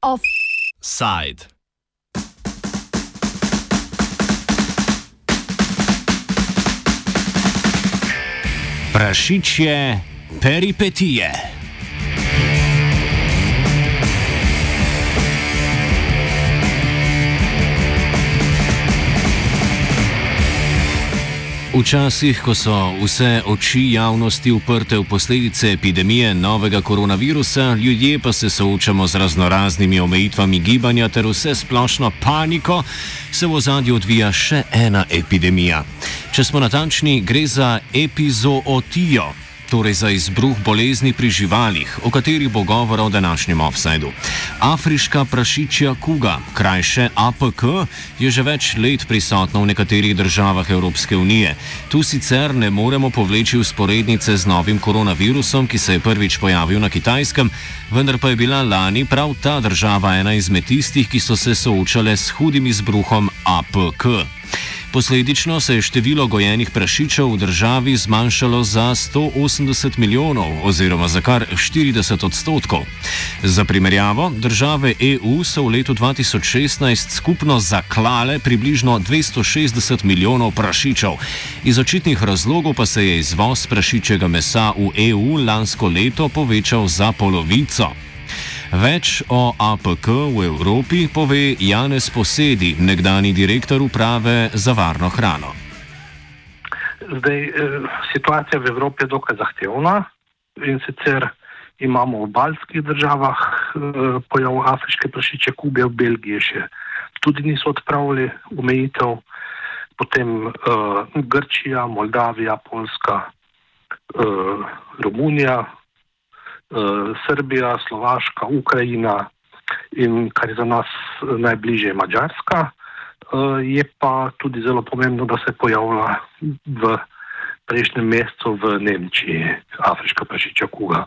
Offside. Prašičje peripetije. Včasih, ko so vse oči javnosti uprte v posledice epidemije novega koronavirusa, ljudje pa se soočamo z raznoraznimi omejitvami gibanja ter vse splošno paniko, se v ozadju odvija še ena epidemija. Če smo natančni, gre za epizootijo torej za izbruh bolezni pri živalih, o kateri bo govora v današnjem offsajdu. Afriška prašičja kuga, krajše APK, je že več let prisotna v nekaterih državah Evropske unije. Tu sicer ne moremo povleči usporednice z novim koronavirusom, ki se je prvič pojavil na kitajskem, vendar pa je bila lani prav ta država ena izmed tistih, ki so se soočale s hudim izbruhom APK. Posledično se je število gojenih prašičev v državi zmanjšalo za 180 milijonov oziroma za kar 40 odstotkov. Za primerjavo, države EU so v letu 2016 skupno zaklale približno 260 milijonov prašičev. Iz očitnih razlogov pa se je izvoz prašičjega mesa v EU lansko leto povečal za polovico. Več o APK v Evropi pove Janez Posedi, nekdani direktor uprave za varno hrano. Zdaj, eh, situacija v Evropi je dokaj zahtevna in sicer imamo v baljskih državah eh, pojav afriške prašiče kube, v Belgiji še tudi niso odpravili omejitev, potem uh, Grčija, Moldavija, Poljska, uh, Romunija, Srbija, Slovaška, Ukrajina in kar je za nas najbližje Mačarska. Eh, je pa tudi zelo pomembno, da se je pojavila v prejšnjem mesecu v Nemčiji afriška prašičja kuga,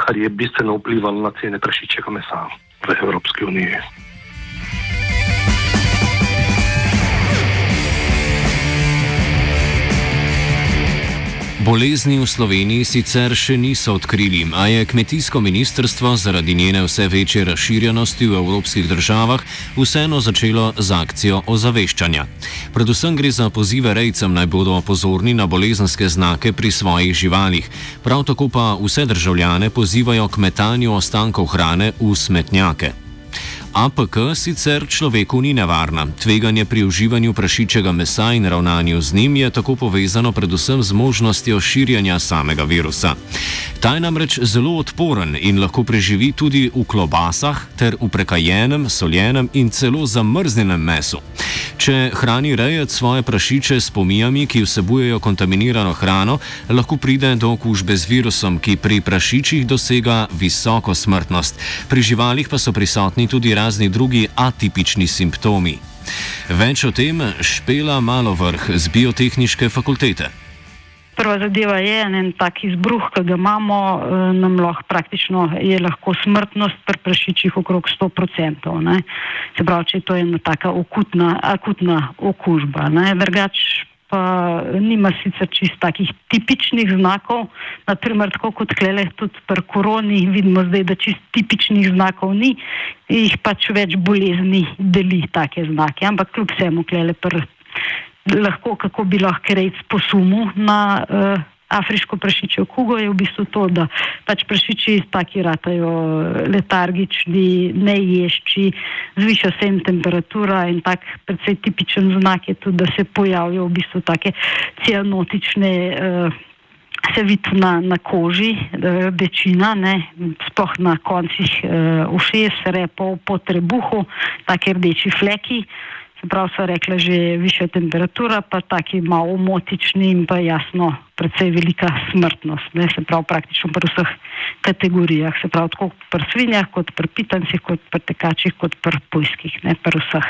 kar je bistveno vplivalo na cene prašičjega mesa v Evropski uniji. Bolezni v Sloveniji sicer še niso odkrili, a je kmetijsko ministrstvo zaradi njene vse večje razširjenosti v evropskih državah vseeno začelo z akcijo ozaveščanja. Predvsem gre za pozive rejcem naj bodo pozorni na bolezenske znake pri svojih živalih, prav tako pa vse državljane pozivajo k metanju ostankov hrane v smetnjake. APK sicer človeku ni nevarna. Tveganje pri uživanju prašičjega mesa in ravnanju z njim je tako povezano predvsem z možnostjo širjanja samega virusa. Ta je namreč zelo odporen in lahko preživi tudi v klobasah ter v prekajenem, soljenem in celo zamrznjenem mesu. Če hrani rejec svoje prašiče s pomijami, ki vsebujejo kontaminirano hrano, lahko pride do okužbe z virusom, ki pri prašičih dosega visoko smrtnost. Pri živalih pa so prisotni tudi razni drugi atipični simptomi. Več o tem špela malo vrh z biotehnične fakultete. Prva zadeva je en tak izbruh, ki ga imamo, eh, nam lahko praktično je lahko smrtnost pri prašičih okrog 100%. Ne? Se pravi, če to je ena taka akutna, akutna okužba. Drugač pa nima sicer čist takih tipičnih znakov, naprimer tako kot klele tudi pri koroni, vidimo zdaj, da čist tipičnih znakov ni, jih pač več bolezni deli take znake, ampak kljub vsemu klele pri lahko, kako bi lahko rejc posumil na uh, afriško prašičjo kugo, je v bistvu to, da pač prašiči taki ratajo letargični, neješči, zviša se jim temperatura in tak predvsej tipičen znak je tudi, da se pojavijo v bistvu take cianotične uh, se vidi na, na koži, večina, sploh na koncih uh, ušes, repov, po trebuhu, take rdeči fleki prav so rekla, že višja temperatura, pa taki malo motični in pa jasno, predvsej velika smrtnost. Ne, se pravi, praktično pri vseh kategorijah, se pravi, tako pri svinjah, kot pri pitancih, kot pri tekačih, kot pri pujskih, ne pri vseh.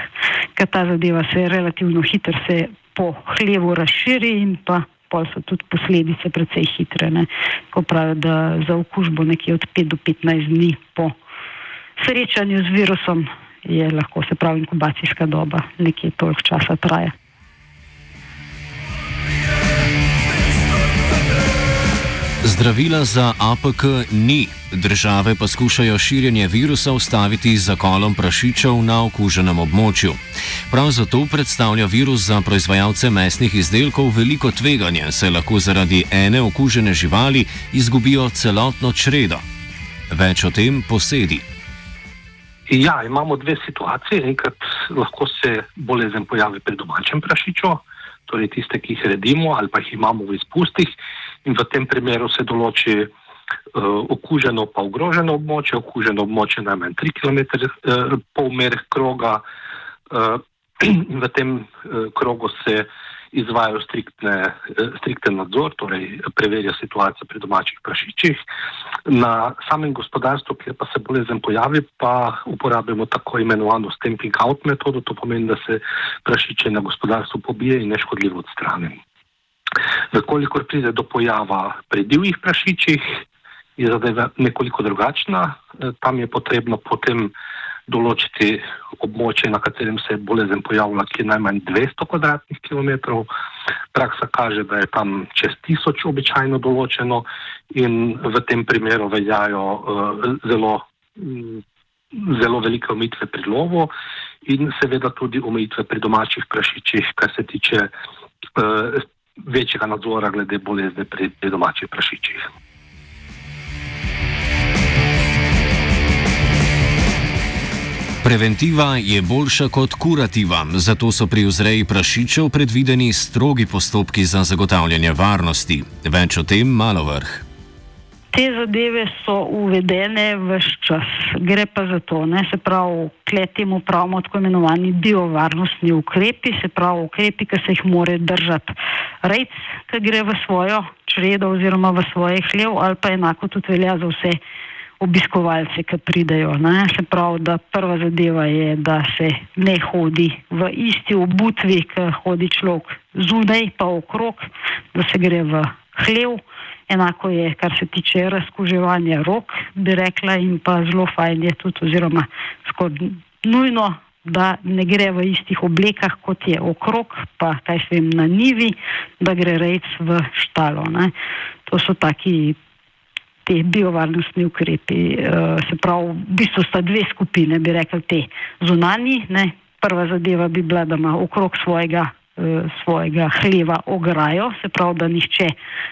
Ker ta zadeva se relativno hitro se po hlevu razširi in pa pol so tudi posledice predvsej hitre. Ne. Ko pravijo, da za okužbo nekje od 5 do 15 dni po srečanju z virusom je lahko se pravi inkubacijska doba, nekje toliko časa traja. Zdravila za APK ni. Države pa skušajo širjenje virusa ustaviti z zakolom prašičev na okuženem območju. Prav zato predstavlja virus za proizvajalce mesnih izdelkov veliko tveganje, saj lahko zaradi ene okužene živali izgubijo celotno čredo. Več o tem posedi. Ja, imamo dve situacije. Enkrat lahko se bolezen pojavi pri domačem prašiču, torej tiste, ki jih redimo ali pa jih imamo v izpustih, in v tem primeru se določi uh, okuženo pa ogroženo območje, okuženo območje najmanj 3 km uh, pol mer kroga uh, in v tem uh, krogu se izvajajo striktne, strikten nadzor, torej preverja situacijo pri domačih prašičih. Na samem gospodarstvu, kjer pa se bolezen pojavi, pa uporabljamo tako imenovano stamping out metodo, to pomeni, da se prašiče na gospodarstvu pobije in neškodljivo odstranimo. Vkolikor pride do pojava pri divjih prašičih, je zadeva nekoliko drugačna. Tam je potrebno potem določiti območje, na katerem se je bolezen pojavila, ki je najmanj 200 km2. Praksa kaže, da je tam čez tisoč običajno določeno in v tem primeru veljajo uh, zelo, um, zelo velike omejitve pri lovu in seveda tudi omejitve pri domačih prašičih, kar se tiče uh, večjega nadzora glede bolezni pri, pri domačih prašičih. Preventiva je boljša kot kurativa, zato so pri vzreji prašičev predvideni strogi postopki za zagotavljanje varnosti. Več o tem malo vrh. Te zadeve so uvedene v vse čas. Gre pa za to, ne, se pravi, kletimo pravimo tako imenovani biovarnostni ukrepi, se pravi ukrepi, ki se jih more držati rejc, ki gre v svojo čredo oziroma v svoje hlev, ali pa enako tudi velja za vse obiskovalce, ki pridejo. Ne. Se pravi, da prva zadeva je, da se ne hodi v isti obutvi, ki hodi človek zunaj pa okrog, da se gre v hlev. Enako je, kar se tiče razkuževanja rok, bi rekla, in pa zelo fajn je tudi, oziroma skoraj nujno, da ne gre v istih oblekah, kot je okrog, pa kaj se jim na nivi, da gre rejc v štalo. Ne. To so taki te biovarnostni ukrepi. Uh, se pravi, v bistvu sta dve skupine, bi rekli, te zunani. Ne. Prva zadeva bi bila, da ima okrog svojega Eh, svojega hleva ograjo, se pravi, da nihče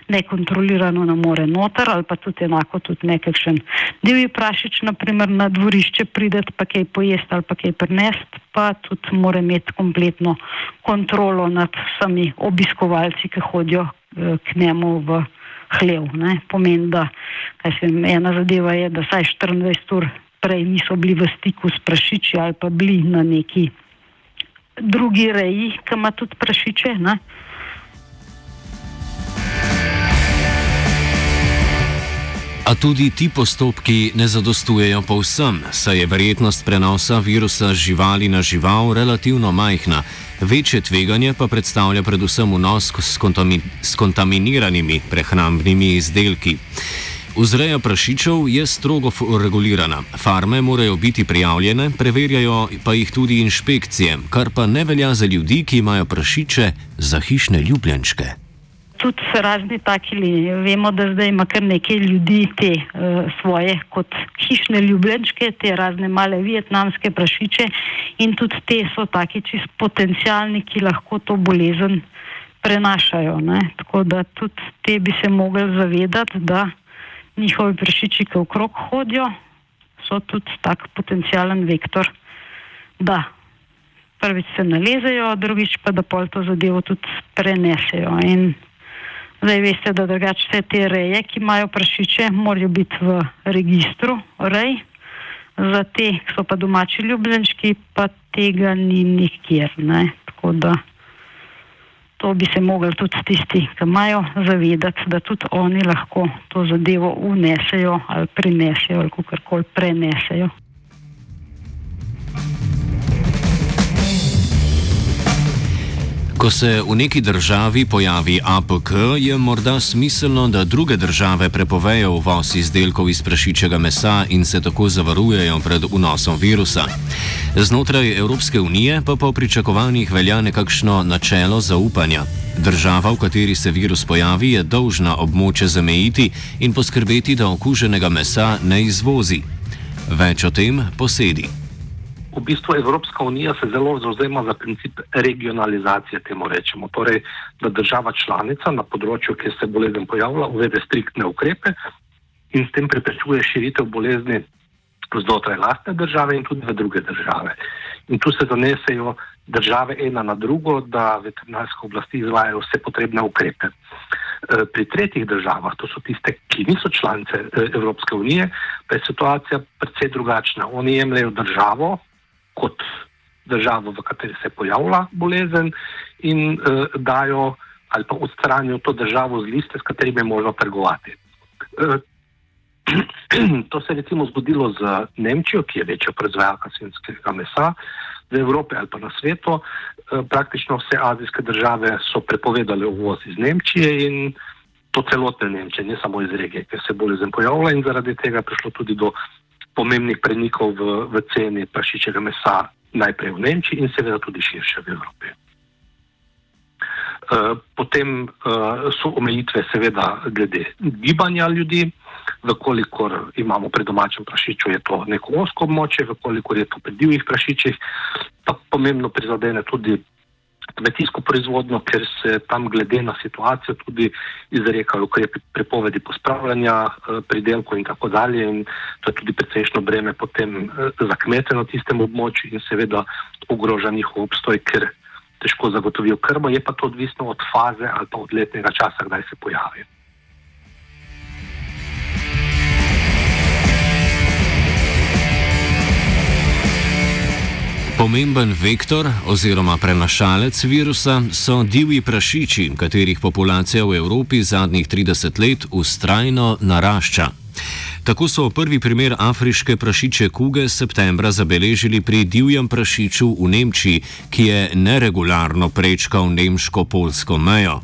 nekontrolirano ne more noter ali pa tudi enako tudi nekakšen divji prašič, naprimer na dvorišče prideti pa kaj pojesti ali pa kaj prinesti, pa tudi mora imeti kompletno kontrolo nad vsemi obiskovalci, ki hodijo eh, k njemu v hlev. Ne. Pomeni, da vem, ena zadeva je, da saj 24 ur prej niso bili v stiku s prašiči ali pa bili na neki drugi reji, ki ima tudi prašiče. Ne? A tudi ti postopki ne zadostujejo povsem, saj je verjetnost prenosa virusa živali na žival relativno majhna. Večje tveganje pa predstavlja predvsem vnos s kontaminiranimi prehrambnimi izdelki. Vzreja prašičev je strogo regulirana. Farme morajo biti prijavljene, preverjajo pa jih tudi inšpekcije, kar pa ne velja za ljudi, ki imajo prašiče za hišne ljubljenčke. Tudi razni taki. Vemo, da zdaj ima kar nekaj ljudi te uh, svoje kot hišne ljubljenčke, te razne male vietnamske prašiče in tudi te so taki čist potencijalni, ki lahko to bolezen prenašajo. Ne? Tako da tudi te bi se mogli zavedati, da njihovi prašiči, ki okrog hodijo, so tudi tak potencijalen vektor, da prvič se nalezejo, drugič pa da pol to zadevo tudi prenesejo. In zdaj veste, da drugače vse te reje, ki imajo prašiče, morajo biti v registru rej, za te, ki so pa domači ljubljenčki, pa tega ni nikjer. Ne? Tako da to bi se mogli tudi tisti, ki imajo zavedati, da tudi oni lahko to zadevo unesejo ali prinesejo ali kako koli prenesejo. Ko se v neki državi pojavi APK, je morda smiselno, da druge države prepovejo uvoz izdelkov iz prašičjega mesa in se tako zavarujejo pred vnosom virusa. Znotraj Evropske unije pa po pričakovanjih velja nekakšno načelo zaupanja. Država, v kateri se virus pojavi, je dolžna območje zamejiti in poskrbeti, da okuženega mesa ne izvozi. Več o tem posedi. V bistvu Evropska unija se zelo zauzema za princip regionalizacije, temu rečemo. Torej, da država članica na področju, kjer se bolezen pojavlja, uvede striktne ukrepe in s tem preprečuje širitev bolezni znotraj lastne države in tudi v druge države. In tu se zanesejo države ena na drugo, da veterinarske oblasti izvajajo vse potrebne ukrepe. E, pri tretjih državah, to so tiste, ki niso članice e, Evropske unije, pa je situacija precej drugačna. Oni jemljajo državo kot državo, v kateri se pojavlja bolezen in uh, dajo ali pa odstranijo to državo z liste, s katerimi je možno trgovati. Uh, To se je recimo zgodilo z Nemčijo, ki je večja proizvajalka svinskega mesa v Evropi ali pa na svetu. Eh, praktično vse azijske države so prepovedale uvoz iz Nemčije in to celotne Nemčije, ne samo iz regije, ker se bolezen pojavlja in zaradi tega je prišlo tudi do pomembnih prenikov v, v ceni prašičjega mesa najprej v Nemčiji in seveda tudi širše v Evropi. Eh, potem eh, so omejitve seveda glede gibanja ljudi, Vkolikor imamo pri domačem prašiču, je to neko osko območje, vkolikor je to pri divjih prašičih, pa pomembno prizadene tudi kmetijsko proizvodno, ker se tam glede na situacijo tudi izrekajo ukrepi prepovedi pospravljanja eh, pridelkov in tako dalje. In to je tudi precejšno breme potem eh, za kmete na tistem območju in seveda ogroža njihov obstoj, ker težko zagotovijo krmo, je pa to odvisno od faze ali pa od letnega časa, kdaj se pojavi. Pomemben vektor oziroma prenašalec virusa so divji prašiči, katerih populacija v Evropi zadnjih 30 let ustrajno narašča. Tako so prvi primer afriške prašiče kuge septembra zabeležili pri divjem prašiču v Nemčiji, ki je neregularno prečkal nemško-polsko mejo.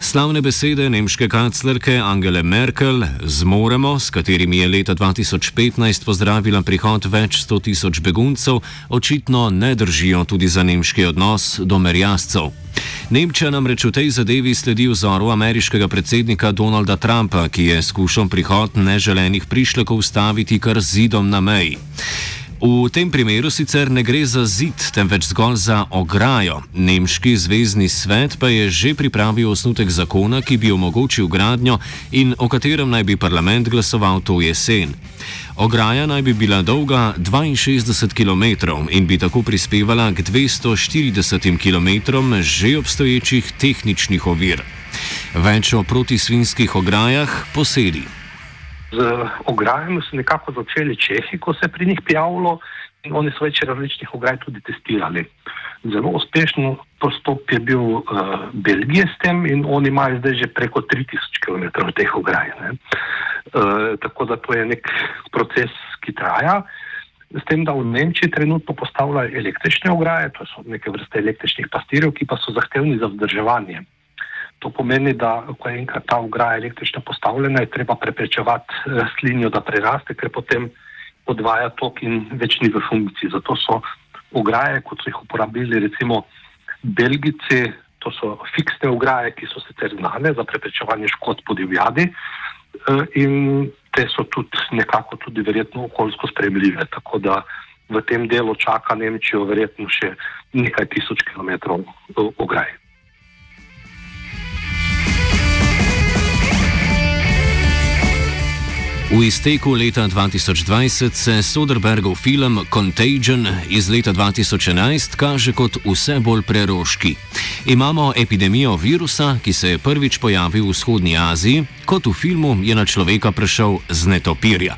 Slavne besede nemške kanclerke Angele Merkel zmoremo, s katerimi je leta 2015 pozdravila prihod več sto tisoč beguncev, očitno ne držijo tudi za nemški odnos do merjascev. Nemčija namreč v tej zadevi sledi vzoru ameriškega predsednika Donalda Trumpa, ki je skušal prihod neželenih prišlekov ustaviti kar zidom na meji. V tem primeru sicer ne gre za zid, temveč zgolj za ograjo. Nemški zvezdni svet pa je že pripravil osnutek zakona, ki bi omogočil gradnjo in o katerem naj bi parlament glasoval to jesen. Ograja naj bi bila dolga 62 km in bi tako prispevala k 240 km že obstoječih tehničnih ovir. Več o protisvinskih ograjah posedi z ograjami so nekako začeli Čehi, ko se je pri njih prijavilo in oni so več različnih ograj tudi testirali. Zelo uspešen postop je bil uh, Belgije s tem in oni imajo zdaj že preko 3000 km teh ograj. Uh, tako da to je nek proces, ki traja. S tem, da v Nemčiji trenutno postavljajo električne ograje, to so neke vrste električnih pastirjev, ki pa so zahtevni za vzdrževanje. To pomeni, da ko je enkrat ta ograja električna postavljena, je treba preprečevati eh, slinijo, da preraste, ker potem odvaja tok in več ni v funkciji. Zato so ograje, kot so jih uporabili recimo Belgici, to so fiksne ograje, ki so sicer znane za preprečevanje škod po divjadi eh, in te so tudi nekako tudi verjetno okoljsko spremljive. Tako da v tem delu čaka Nemčijo verjetno še nekaj tisoč kilometrov eh, ograj. V izteku leta 2020 se Soderbergov film Contagion iz leta 2011 kaže kot vse bolj preroški. Imamo epidemijo virusa, ki se je prvič pojavil v vzhodnji Aziji, kot v filmu je na človeka prišel z netopirja.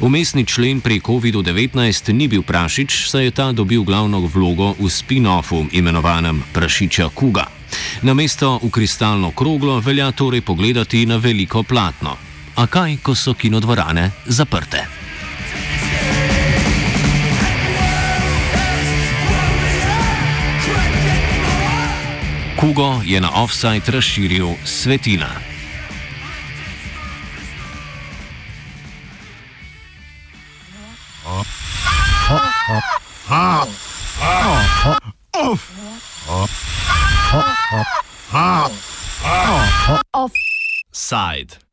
Umestni člen pri COVID-19 ni bil prašič, saj je ta dobil glavno vlogo v spin-offu imenovanem Prašiča Kuga. Na mesto v kristalno kroglo velja torej pogledati na veliko platno. A kaj, ko so kinodvorane zaprte? Kugo je na offside razširil svetina. Offside.